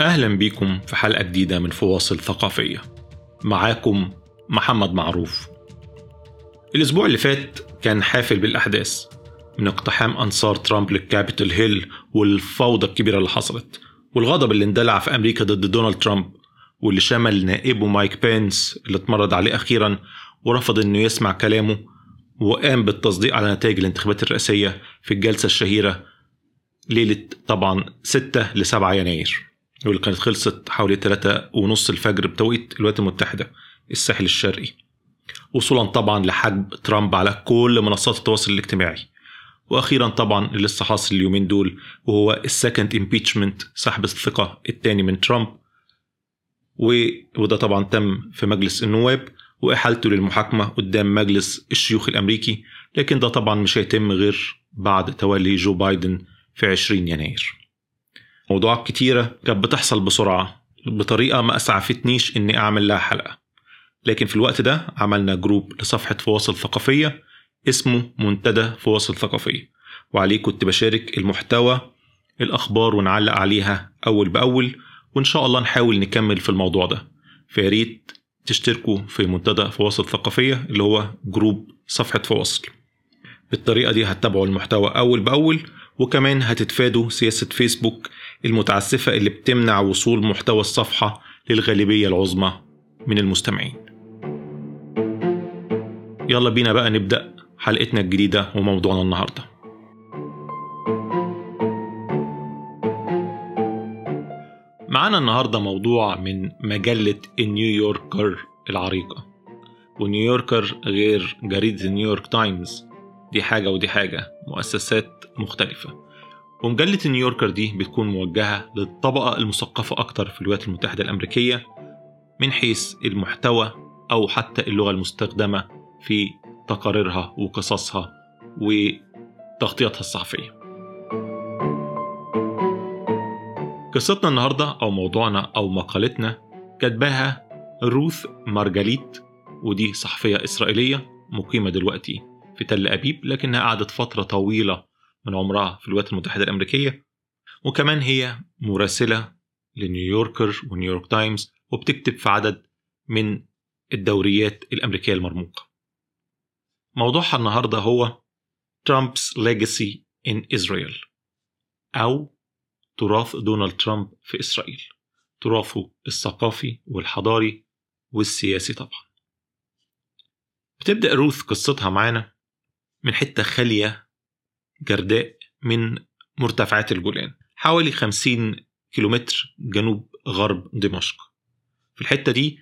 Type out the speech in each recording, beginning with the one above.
أهلا بيكم في حلقة جديدة من فواصل ثقافية. معاكم محمد معروف. الأسبوع اللي فات كان حافل بالأحداث من اقتحام أنصار ترامب للكابيتال هيل والفوضى الكبيرة اللي حصلت والغضب اللي اندلع في أمريكا ضد دونالد ترامب واللي شمل نائبه مايك بينس اللي اتمرد عليه أخيرا ورفض إنه يسمع كلامه وقام بالتصديق على نتائج الانتخابات الرئاسية في الجلسة الشهيرة ليلة طبعا 6 ل 7 يناير. واللي كانت خلصت حوالي 3 ونص الفجر بتوقيت الولايات المتحدة الساحل الشرقي. وصولا طبعا لحجب ترامب على كل منصات التواصل الاجتماعي. وأخيرا طبعا اللي لسه حاصل اليومين دول وهو ال second impeachment سحب الثقة الثاني من ترامب. وده طبعا تم في مجلس النواب وإحالته للمحاكمة قدام مجلس الشيوخ الأمريكي. لكن ده طبعا مش هيتم غير بعد تولي جو بايدن في 20 يناير. موضوعات كتيرة كانت بتحصل بسرعة بطريقة ما أسعفتنيش إني أعمل لها حلقة. لكن في الوقت ده عملنا جروب لصفحة فواصل ثقافية اسمه منتدى فواصل ثقافية. وعليه كنت بشارك المحتوى الأخبار ونعلق عليها أول بأول وإن شاء الله نحاول نكمل في الموضوع ده. فياريت تشتركوا في منتدى فواصل ثقافية اللي هو جروب صفحة فواصل. بالطريقة دي هتتابعوا المحتوى أول بأول وكمان هتتفادوا سياسة فيسبوك المتعسفة اللي بتمنع وصول محتوى الصفحة للغالبية العظمى من المستمعين. يلا بينا بقى نبدأ حلقتنا الجديدة وموضوعنا النهارده. معانا النهاردة موضوع من مجلة النيويوركر العريقة. ونيويوركر غير جريدة نيويورك تايمز. دي حاجة ودي حاجة مؤسسات مختلفة. ومجلة نيويوركر دي بتكون موجهة للطبقة المثقفة أكتر في الولايات المتحدة الأمريكية من حيث المحتوى أو حتى اللغة المستخدمة في تقاريرها وقصصها وتغطيتها الصحفية. قصتنا النهاردة أو موضوعنا أو مقالتنا كاتباها روث مارجاليت ودي صحفية إسرائيلية مقيمة دلوقتي في تل أبيب لكنها قعدت فترة طويلة من عمرها في الولايات المتحدة الأمريكية وكمان هي مراسلة لنيويوركر ونيويورك تايمز وبتكتب في عدد من الدوريات الأمريكية المرموقة. موضوعها النهاردة هو Trump's legacy in Israel أو تراث دونالد ترامب في إسرائيل تراثه الثقافي والحضاري والسياسي طبعا. بتبدأ روث قصتها معانا من حتة خالية جرداء من مرتفعات الجولان حوالي 50 كيلومتر جنوب غرب دمشق. في الحتة دي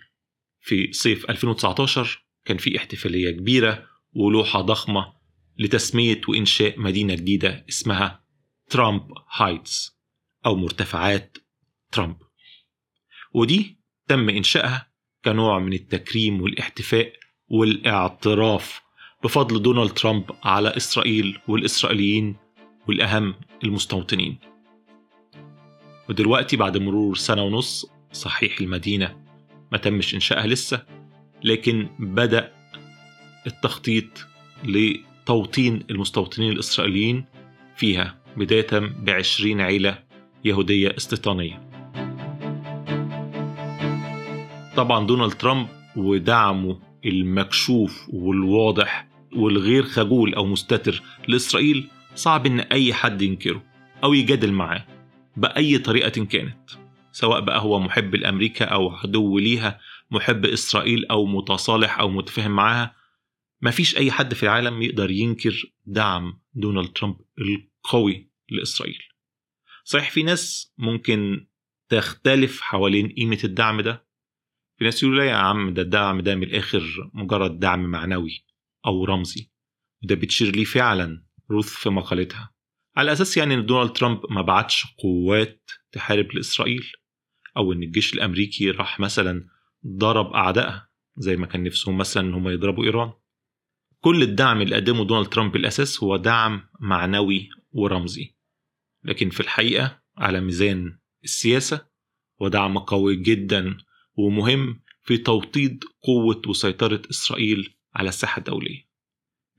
في صيف 2019 كان في احتفالية كبيرة ولوحة ضخمة لتسمية وإنشاء مدينة جديدة اسمها ترامب هايتس أو مرتفعات ترامب. ودي تم إنشائها كنوع من التكريم والاحتفاء والاعتراف بفضل دونالد ترامب على إسرائيل والإسرائيليين والأهم المستوطنين. ودلوقتي بعد مرور سنة ونص صحيح المدينة ما تمش إنشائها لسه لكن بدأ التخطيط لتوطين المستوطنين الإسرائيليين فيها بداية بعشرين عيلة يهودية استيطانية. طبعا دونالد ترامب ودعمه المكشوف والواضح والغير خجول أو مستتر لإسرائيل صعب إن أي حد ينكره أو يجادل معاه بأي طريقة كانت سواء بقى هو محب لأمريكا أو عدو ليها محب إسرائيل أو متصالح أو متفاهم معاها. مفيش أي حد في العالم يقدر ينكر دعم دونالد ترامب القوي لإسرائيل. صحيح في ناس ممكن تختلف حوالين قيمة الدعم ده. في ناس يقولوا لا يا عم ده الدعم ده من الآخر مجرد دعم معنوي. أو رمزي. وده بتشير ليه فعلا روث في مقالتها. على أساس يعني إن دونالد ترامب ما بعتش قوات تحارب لإسرائيل أو إن الجيش الأمريكي راح مثلا ضرب أعدائها زي ما كان نفسهم مثلا إن هم يضربوا إيران. كل الدعم اللي قدمه دونالد ترامب بالأساس هو دعم معنوي ورمزي. لكن في الحقيقة على ميزان السياسة هو دعم قوي جدا ومهم في توطيد قوة وسيطرة إسرائيل على الساحة الدولية.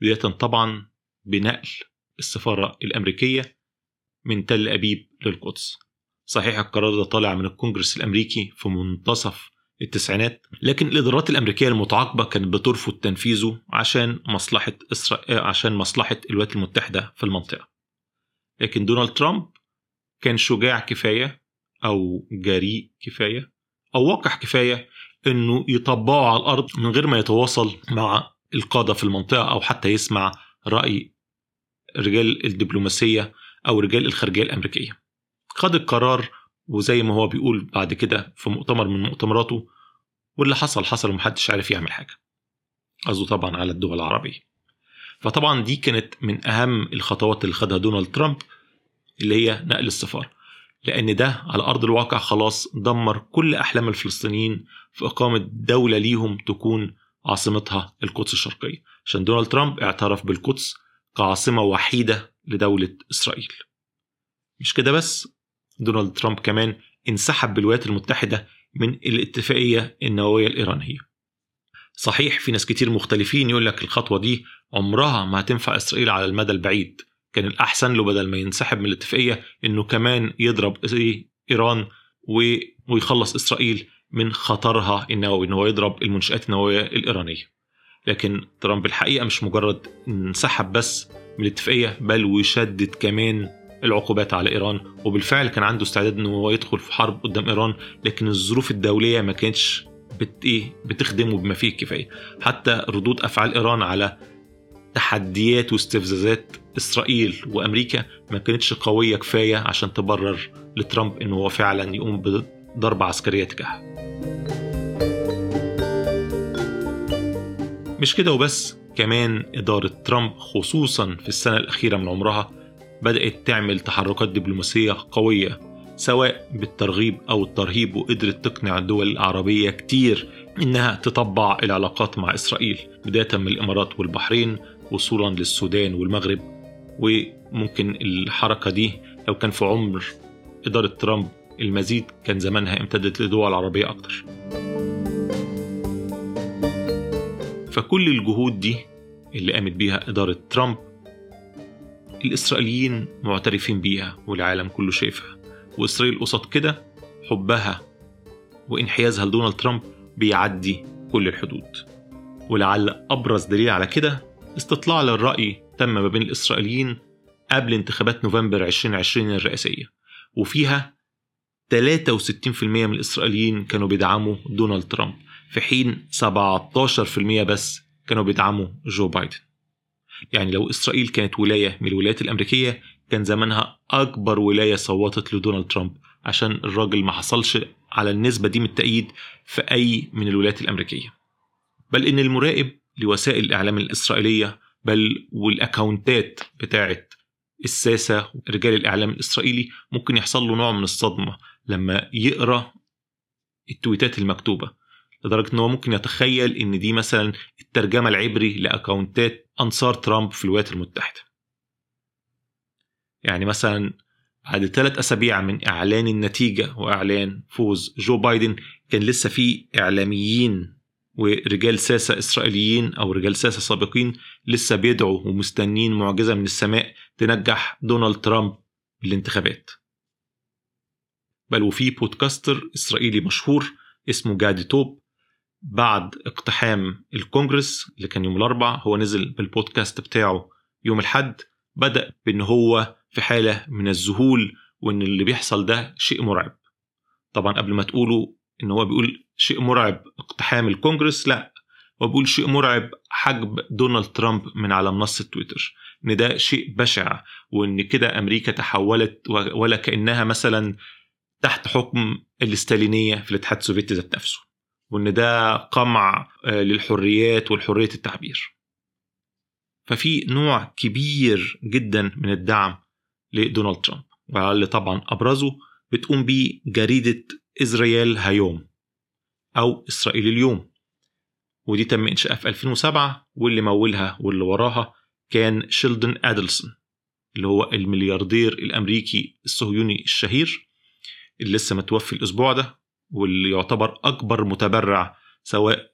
بداية طبعا بنقل السفارة الأمريكية من تل أبيب للقدس. صحيح القرار ده طالع من الكونجرس الأمريكي في منتصف التسعينات لكن الإدارات الأمريكية المتعاقبة كانت بترفض تنفيذه عشان مصلحة إسرائيل عشان مصلحة الولايات المتحدة في المنطقة. لكن دونالد ترامب كان شجاع كفاية أو جريء كفاية أو وقح كفاية إنه يطبقه على الأرض من غير ما يتواصل مع القادة في المنطقة أو حتى يسمع رأي رجال الدبلوماسية أو رجال الخارجية الأمريكية. خد القرار وزي ما هو بيقول بعد كده في مؤتمر من مؤتمراته واللي حصل حصل ومحدش عارف يعمل حاجة. قصده طبعا على الدول العربية. فطبعا دي كانت من أهم الخطوات اللي خدها دونالد ترامب اللي هي نقل السفارة. لأن ده على أرض الواقع خلاص دمر كل أحلام الفلسطينيين في إقامة دولة ليهم تكون عاصمتها القدس الشرقية. عشان دونالد ترامب اعترف بالقدس كعاصمة وحيدة لدولة إسرائيل. مش كده بس؟ دونالد ترامب كمان انسحب بالولايات المتحدة من الاتفاقية النووية الإيرانية. صحيح في ناس كتير مختلفين يقول لك الخطوة دي عمرها ما هتنفع إسرائيل على المدى البعيد. كان الأحسن له بدل ما ينسحب من الاتفاقية إنه كمان يضرب إيران ويخلص إسرائيل من خطرها النووي إن هو يضرب المنشآت النووية الإيرانية. لكن ترامب الحقيقة مش مجرد انسحب بس من الاتفاقية بل ويشدد كمان العقوبات على إيران. وبالفعل كان عنده استعداد إنه هو يدخل في حرب قدام إيران لكن الظروف الدولية ما كانتش بت إيه بتخدمه بما فيه الكفاية. حتى ردود أفعال إيران على تحديات واستفزازات إسرائيل وأمريكا ما كانتش قوية كفاية عشان تبرر لترامب إنه هو فعلا يقوم بضربه عسكرية تجاهها مش كده وبس كمان إدارة ترامب خصوصا في السنة الأخيرة من عمرها بدأت تعمل تحركات دبلوماسية قوية سواء بالترغيب أو الترهيب وقدرت تقنع الدول العربية كتير إنها تطبع العلاقات مع إسرائيل بداية من الإمارات والبحرين وصولا للسودان والمغرب وممكن الحركة دي لو كان في عمر إدارة ترامب المزيد كان زمانها امتدت لدول عربية أكتر. فكل الجهود دي اللي قامت بيها إدارة ترامب الإسرائيليين معترفين بيها والعالم كله شايفها. وإسرائيل قصاد كده حبها وانحيازها لدونالد ترامب بيعدي كل الحدود. ولعل أبرز دليل على كده استطلاع للرأي تم ما بين الإسرائيليين قبل انتخابات نوفمبر 2020 الرئاسية وفيها 63% من الإسرائيليين كانوا بيدعموا دونالد ترامب في حين 17% بس كانوا بيدعموا جو بايدن. يعني لو إسرائيل كانت ولاية من الولايات الأمريكية كان زمانها أكبر ولاية صوتت لدونالد ترامب عشان الراجل ما حصلش على النسبة دي من التأييد في أي من الولايات الأمريكية. بل إن المراقب لوسائل الإعلام الإسرائيلية بل والأكاونتات بتاعت الساسة رجال الإعلام الإسرائيلي ممكن يحصل له نوع من الصدمة لما يقرأ التويتات المكتوبة لدرجة إن هو ممكن يتخيل إن دي مثلا الترجمة العبري لأكاونتات أنصار ترامب في الولايات المتحدة. يعني مثلا بعد ثلاث أسابيع من إعلان النتيجة وإعلان فوز جو بايدن كان لسه في إعلاميين ورجال ساسة إسرائيليين أو رجال ساسة سابقين لسه بيدعوا ومستنين معجزة من السماء تنجح دونالد ترامب بالانتخابات. بل وفي بودكاستر إسرائيلي مشهور اسمه جادي توب بعد اقتحام الكونجرس اللي كان يوم الاربع هو نزل بالبودكاست بتاعه يوم الحد بدأ بإن هو في حالة من الذهول وإن اللي بيحصل ده شيء مرعب. طبعا قبل ما تقولوا إن هو بيقول شيء مرعب اقتحام الكونجرس لا هو بيقول شيء مرعب حجب دونالد ترامب من على منصة تويتر إن ده شيء بشع وإن كده أمريكا تحولت ولا كأنها مثلا تحت حكم الاستالينية في الاتحاد السوفيتي ذات نفسه وإن ده قمع آه، للحريات والحرية التعبير. ففي نوع كبير جدا من الدعم لدونالد ترامب واللي طبعا أبرزه بتقوم بيه جريدة إسرائيل هيوم أو إسرائيل اليوم. ودي تم انشائها في 2007 واللي مولها واللي وراها كان شيلدن أدلسون اللي هو الملياردير الأمريكي الصهيوني الشهير اللي لسه متوفي الأسبوع ده واللي يعتبر أكبر متبرع سواء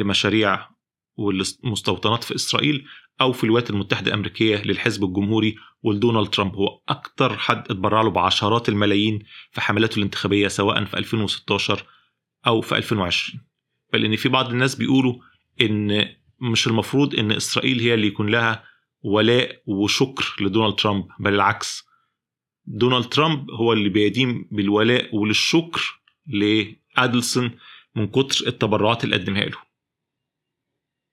لمشاريع والمستوطنات في إسرائيل أو في الولايات المتحدة الأمريكية للحزب الجمهوري ولدونالد ترامب هو أكتر حد اتبرع له بعشرات الملايين في حملاته الانتخابية سواء في 2016 أو في 2020 بل إن في بعض الناس بيقولوا إن مش المفروض إن إسرائيل هي اللي يكون لها ولاء وشكر لدونالد ترامب بل العكس. دونالد ترامب هو اللي بيدين بالولاء وللشكر لأدلسون من كتر التبرعات اللي قدمها له.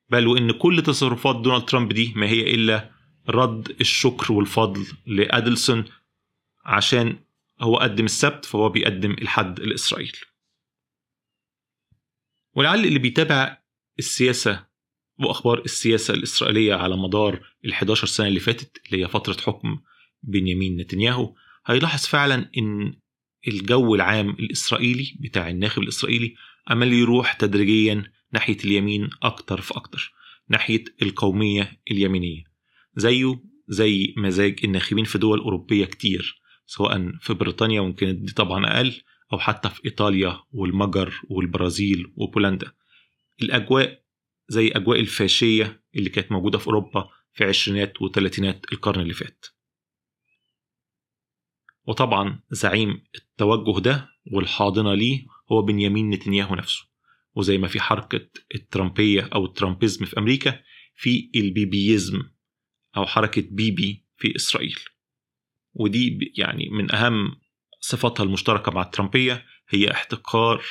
بل وإن كل تصرفات دونالد ترامب دي ما هي إلا رد الشكر والفضل لأدلسون عشان هو قدم السبت فهو بيقدم الحد لإسرائيل. ولعل اللي بيتابع السياسة وأخبار السياسة الإسرائيلية على مدار ال 11 سنة اللي فاتت اللي هي فترة حكم بنيامين نتنياهو هيلاحظ فعلا إن الجو العام الإسرائيلي بتاع الناخب الإسرائيلي عمال يروح تدريجيا ناحية اليمين أكتر فأكتر ناحية القومية اليمينية. زيه زي مزاج الناخبين في دول أوروبية كتير سواء في بريطانيا كانت دي طبعا أقل أو حتى في إيطاليا والمجر والبرازيل وبولندا. الأجواء زي أجواء الفاشية اللي كانت موجودة في أوروبا في عشرينات وثلاثينات القرن اللي فات. وطبعا زعيم التوجه ده والحاضنة ليه هو بنيامين نتنياهو نفسه. وزي ما في حركة الترامبية أو الترامبيزم في أمريكا في البيبييزم أو حركة بيبي في إسرائيل. ودي يعني من أهم صفاتها المشتركة مع الترامبية هي احتقار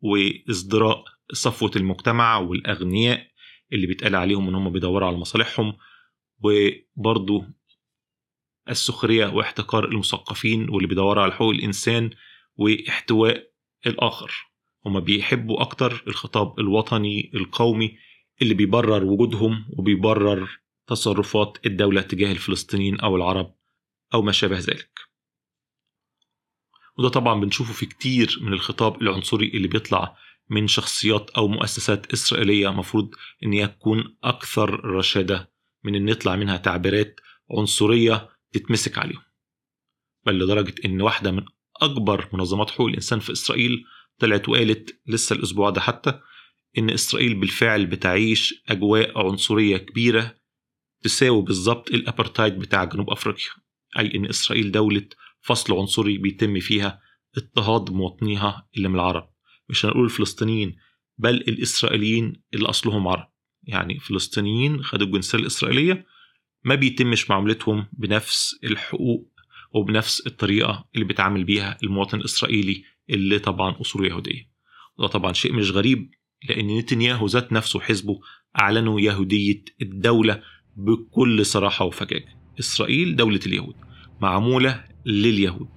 وازدراء صفوة المجتمع والأغنياء اللي بيتقال عليهم إن هم بيدوروا على مصالحهم وبرضه السخرية واحتقار المثقفين واللي بيدوروا على حقوق الإنسان واحتواء الآخر. هما بيحبوا أكتر الخطاب الوطني القومي اللي بيبرر وجودهم وبيبرر تصرفات الدولة تجاه الفلسطينيين أو العرب أو ما شابه ذلك. وده طبعا بنشوفه في كتير من الخطاب العنصري اللي بيطلع من شخصيات أو مؤسسات إسرائيلية مفروض إن هي تكون أكثر رشادة من إن يطلع منها تعبيرات عنصرية تتمسك عليهم. بل لدرجة إن واحدة من أكبر منظمات حقوق الإنسان في إسرائيل طلعت وقالت لسه الأسبوع ده حتى إن إسرائيل بالفعل بتعيش أجواء عنصرية كبيرة تساوي بالظبط الأبرتايد بتاع جنوب أفريقيا أي إن إسرائيل دولة فصل عنصري بيتم فيها اضطهاد مواطنيها اللي من العرب. مش هنقول الفلسطينيين بل الإسرائيليين اللي أصلهم عرب. يعني فلسطينيين خدوا الجنسية الإسرائيلية ما بيتمش معاملتهم بنفس الحقوق وبنفس الطريقة اللي بيتعامل بيها المواطن الإسرائيلي اللي طبعا أصوله يهودية. وده طبعا شيء مش غريب لأن نتنياهو ذات نفسه وحزبه أعلنوا يهودية الدولة بكل صراحة وفجاجة. إسرائيل دولة اليهود. معمولة لليهود.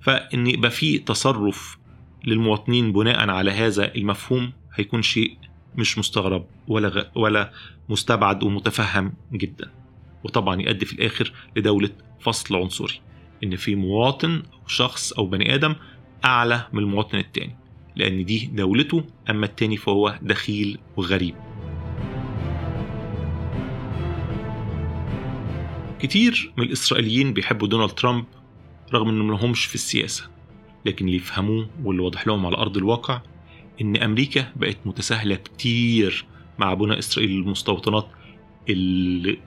فإن يبقى في تصرف للمواطنين بناء على هذا المفهوم هيكون شيء مش مستغرب ولا غ... ولا مستبعد ومتفهم جدا. وطبعا يؤدي في الآخر لدولة فصل عنصري. إن في مواطن أو شخص أو بني آدم أعلى من المواطن التاني لأن دي دولته أما التاني فهو دخيل وغريب. كتير من الإسرائيليين بيحبوا دونالد ترامب رغم انهم لهمش في السياسة لكن اللي يفهموه واللي واضح لهم على أرض الواقع إن أمريكا بقت متساهلة كتير مع بناء إسرائيل المستوطنات اللي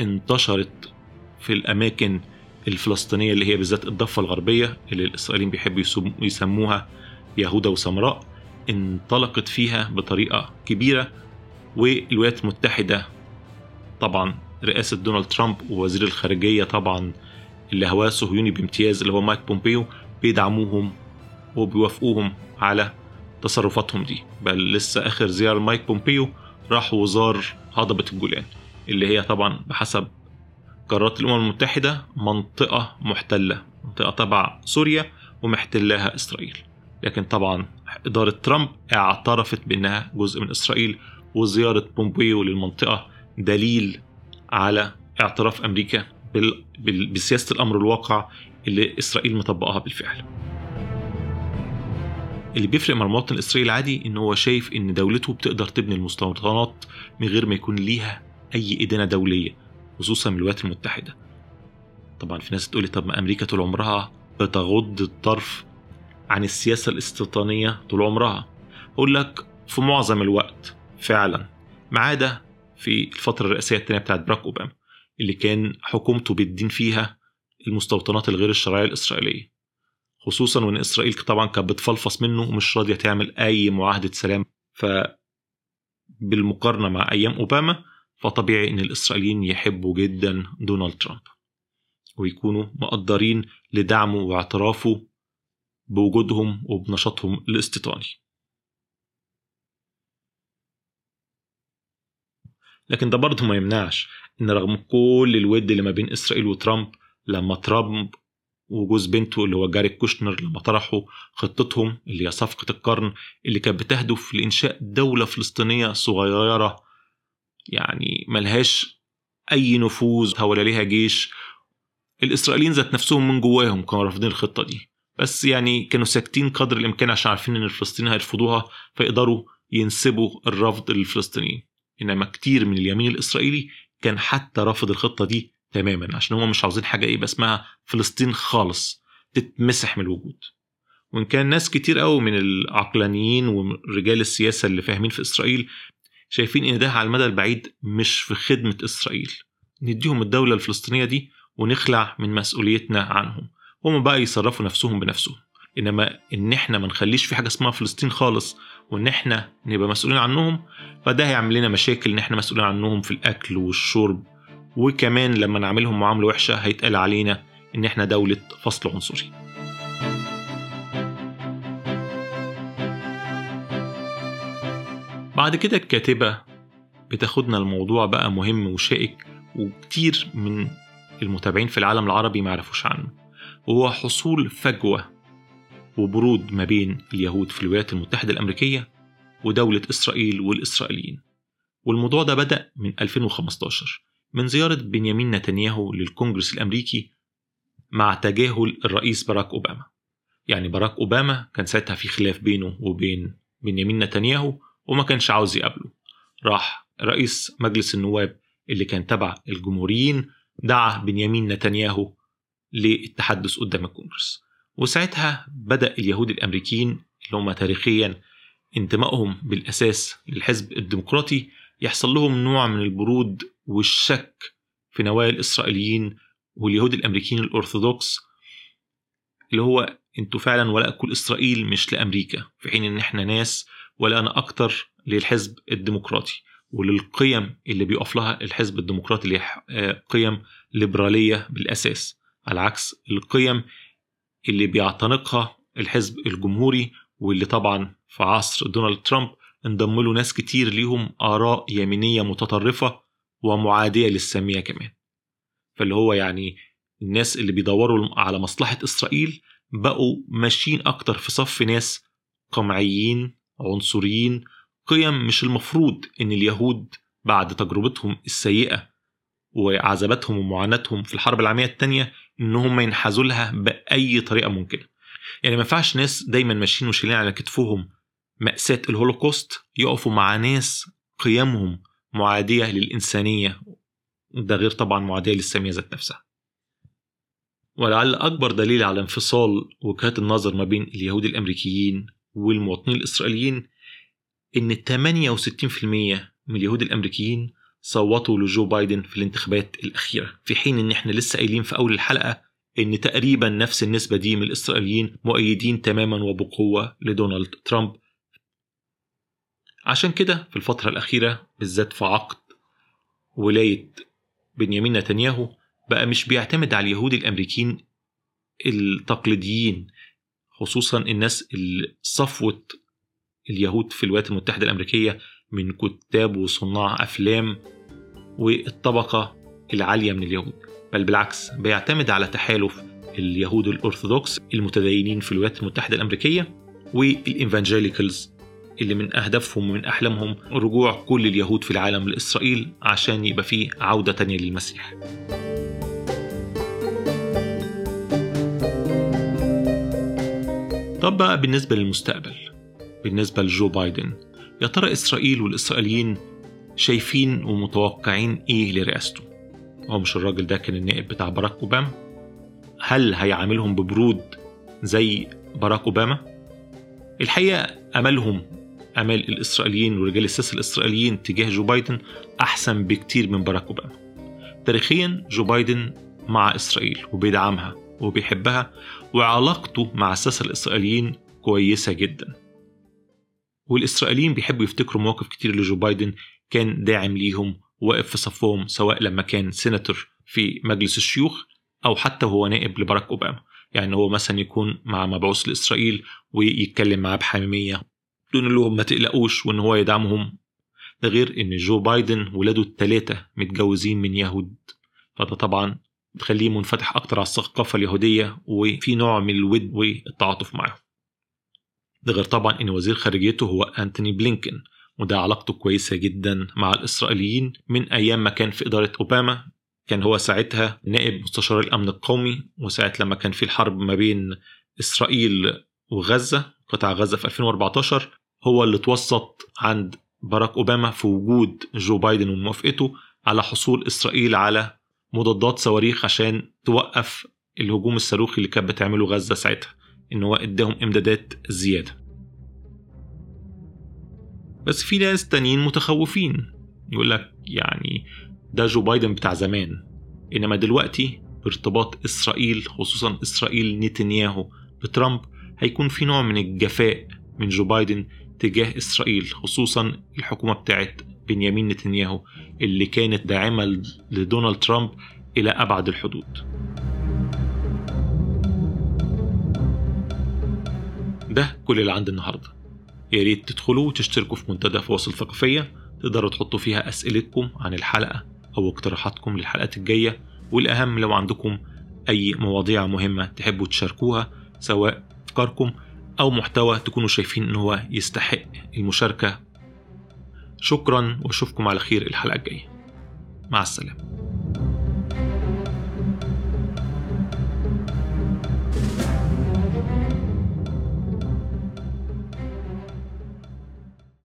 انتشرت في الأماكن الفلسطينية اللي هي بالذات الضفة الغربية اللي الإسرائيليين بيحبوا يسموها يهودا وسمراء انطلقت فيها بطريقة كبيرة والولايات المتحدة طبعا رئاسة دونالد ترامب ووزير الخارجية طبعا اللي هواه صهيوني بامتياز اللي هو مايك بومبيو بيدعموهم وبيوافقوهم على تصرفاتهم دي. بل لسه آخر زياره مايك بومبيو راح وزار هضبة الجولان اللي هي طبعا بحسب قرارات الأمم المتحدة منطقة محتلة منطقة تبع سوريا ومحتلاها إسرائيل لكن طبعا إدارة ترامب اعترفت بأنها جزء من إسرائيل وزيارة بومبيو للمنطقة دليل على اعتراف أمريكا بسياسة الأمر الواقع اللي إسرائيل مطبقها بالفعل. اللي بيفرق مع المواطن الإسرائيلي العادي إن هو شايف إن دولته بتقدر تبني المستوطنات من غير ما يكون ليها أي إدانة دولية خصوصا من الولايات المتحدة. طبعا في ناس تقولي طب ما أمريكا طول عمرها بتغض الطرف عن السياسة الاستيطانية طول عمرها. أقول لك في معظم الوقت فعلا ما عدا في الفترة الرئاسية الثانية بتاعت باراك أوباما اللي كان حكومته بتدين فيها المستوطنات الغير الشرعية الإسرائيلية خصوصا وإن إسرائيل طبعا كانت بتفلفص منه ومش راضية تعمل أي معاهدة سلام ف بالمقارنة مع أيام أوباما فطبيعي إن الإسرائيليين يحبوا جدا دونالد ترامب ويكونوا مقدرين لدعمه واعترافه بوجودهم وبنشاطهم الاستيطاني. لكن ده برضه ما يمنعش إن رغم كل الود اللي ما بين إسرائيل وترامب لما ترامب وجوز بنته اللي هو جاريك كوشنر لما طرحوا خطتهم اللي هي صفقة القرن اللي كانت بتهدف لإنشاء دولة فلسطينية صغيرة يعني ملهاش أي نفوذ ولا ليها جيش. الإسرائيليين ذات نفسهم من جواهم كانوا رافضين الخطة دي. بس يعني كانوا ساكتين قدر الإمكان عشان عارفين إن الفلسطينيين هيرفضوها فيقدروا ينسبوا الرفض للفلسطينيين إنما كتير من اليمين الإسرائيلي كان حتى رافض الخطة دي تماما عشان هم مش عاوزين حاجة يبقى اسمها فلسطين خالص تتمسح من الوجود. وإن كان ناس كتير قوي من العقلانيين ورجال السياسة اللي فاهمين في إسرائيل شايفين إن ده على المدى البعيد مش في خدمة إسرائيل. نديهم الدولة الفلسطينية دي ونخلع من مسؤوليتنا عنهم. هم بقى يصرفوا نفسهم بنفسهم. إنما إن إحنا ما نخليش في حاجة اسمها فلسطين خالص وإن إحنا نبقى مسؤولين عنهم فده هيعمل لنا مشاكل إن إحنا مسؤولين عنهم في الأكل والشرب. وكمان لما نعملهم معاملة وحشة هيتقال علينا إن إحنا دولة فصل عنصري. بعد كده الكاتبة بتاخدنا الموضوع بقى مهم وشائك وكتير من المتابعين في العالم العربي ما يعرفوش عنه. وهو حصول فجوة وبرود ما بين اليهود في الولايات المتحدة الأمريكية ودولة إسرائيل والإسرائيليين. والموضوع ده بدأ من 2015 من زيارة بنيامين نتنياهو للكونجرس الأمريكي مع تجاهل الرئيس باراك أوباما. يعني باراك أوباما كان ساعتها في خلاف بينه وبين بنيامين نتنياهو وما كانش عاوز يقابله. راح رئيس مجلس النواب اللي كان تبع الجمهوريين دعا بنيامين نتنياهو للتحدث قدام الكونجرس وساعتها بدأ اليهود الأمريكيين اللي هم تاريخيا انتمائهم بالأساس للحزب الديمقراطي يحصل لهم نوع من البرود والشك في نوايا الإسرائيليين واليهود الأمريكيين الأرثوذكس اللي هو أنتوا فعلا ولاءكم لإسرائيل مش لأمريكا في حين إن إحنا ناس ولاءنا أكتر للحزب الديمقراطي. وللقيم اللي بيقف لها الحزب الديمقراطي اللي هي قيم ليبرالية بالأساس. على عكس القيم اللي بيعتنقها الحزب الجمهوري واللي طبعا في عصر دونالد ترامب انضم له ناس كتير ليهم آراء يمينية متطرفة ومعادية للسامية كمان. فاللي هو يعني الناس اللي بيدوروا على مصلحة إسرائيل بقوا ماشيين أكتر في صف ناس قمعيين عنصريين قيم مش المفروض إن اليهود بعد تجربتهم السيئة وعذاباتهم ومعاناتهم في الحرب العالمية الثانية إنهم ينحازوا لها بأي طريقة ممكنة. يعني ما ينفعش ناس دايما ماشيين وشايلين على كتفهم مأساة الهولوكوست يقفوا مع ناس قيمهم معادية للإنسانية ده غير طبعا معادية للسامية ذات نفسها. ولعل أكبر دليل على انفصال وجهات النظر ما بين اليهود الأمريكيين والمواطنين الإسرائيليين إن 68% من اليهود الأمريكيين صوتوا لجو بايدن في الانتخابات الأخيرة في حين إن إحنا لسه قايلين في أول الحلقة إن تقريبا نفس النسبة دي من الإسرائيليين مؤيدين تماما وبقوة لدونالد ترامب. عشان كده في الفترة الأخيرة بالذات في عقد ولاية بنيامين نتنياهو بقى مش بيعتمد على اليهود الأمريكيين التقليديين خصوصا الناس صفوة اليهود في الولايات المتحدة الأمريكية من كتاب وصناع أفلام والطبقة العالية من اليهود. بل بالعكس بيعتمد على تحالف اليهود الأرثوذكس المتدينين في الولايات المتحدة الأمريكية والإنفانجيليكالز اللي من أهدافهم ومن أحلامهم رجوع كل اليهود في العالم لإسرائيل عشان يبقى فيه عودة تانية للمسيح. طب بقى بالنسبة للمستقبل بالنسبة لجو بايدن يا ترى إسرائيل والإسرائيليين شايفين ومتوقعين إيه لرئاسته؟ هو مش الراجل ده كان النائب بتاع باراك أوباما؟ هل هيعاملهم ببرود زي باراك أوباما؟ الحقيقة أملهم أمال الإسرائيليين ورجال السياسة الإسرائيليين تجاه جو بايدن أحسن بكتير من باراك أوباما. تاريخيا جو بايدن مع إسرائيل وبيدعمها. وبيحبها وعلاقته مع الساسة الإسرائيليين كويسة جدا. والإسرائيليين بيحبوا يفتكروا مواقف كتير لجو بايدن كان داعم ليهم واقف في صفهم سواء لما كان سيناتور في مجلس الشيوخ أو حتى وهو نائب لباراك أوباما. يعني هو مثلا يكون مع مبعوث لإسرائيل ويتكلم معاه بحميمية. دون لهم ما تقلقوش وإن هو يدعمهم. ده غير إن جو بايدن ولاده التلاتة متجوزين من يهود. فده طبعا بتخليه منفتح أكتر على الثقافة اليهودية وفي نوع من الود والتعاطف معه. ده غير طبعا إن وزير خارجيته هو أنتوني بلينكن وده علاقته كويسة جدا مع الإسرائيليين من أيام ما كان في إدارة أوباما. كان هو ساعتها نائب مستشار الأمن القومي وساعة لما كان في الحرب ما بين إسرائيل وغزة قطاع غزة في 2014 هو اللي توسط عند باراك أوباما في وجود جو بايدن وموافقته على حصول إسرائيل على مضادات صواريخ عشان توقف الهجوم الصاروخي اللي كانت بتعمله غزة ساعتها إن هو إداهم إمدادات زيادة. بس في ناس تانيين متخوفين. يقول لك يعني ده جو بايدن بتاع زمان. إنما دلوقتي ارتباط إسرائيل خصوصا إسرائيل نتنياهو بترامب هيكون في نوع من الجفاء من جو بايدن تجاه إسرائيل خصوصا الحكومة بتاعت بنيامين نتنياهو اللي كانت داعمة لدونالد ترامب إلى أبعد الحدود. ده كل اللي عندي النهارده. يا ريت تدخلوا وتشتركوا في منتدى فواصل ثقافية تقدروا تحطوا فيها أسئلتكم عن الحلقة أو اقتراحاتكم للحلقات الجاية والأهم لو عندكم أي مواضيع مهمة تحبوا تشاركوها سواء أفكاركم أو محتوى تكونوا شايفين إن هو يستحق المشاركة شكرا وأشوفكم على خير الحلقة الجاية. مع السلامة.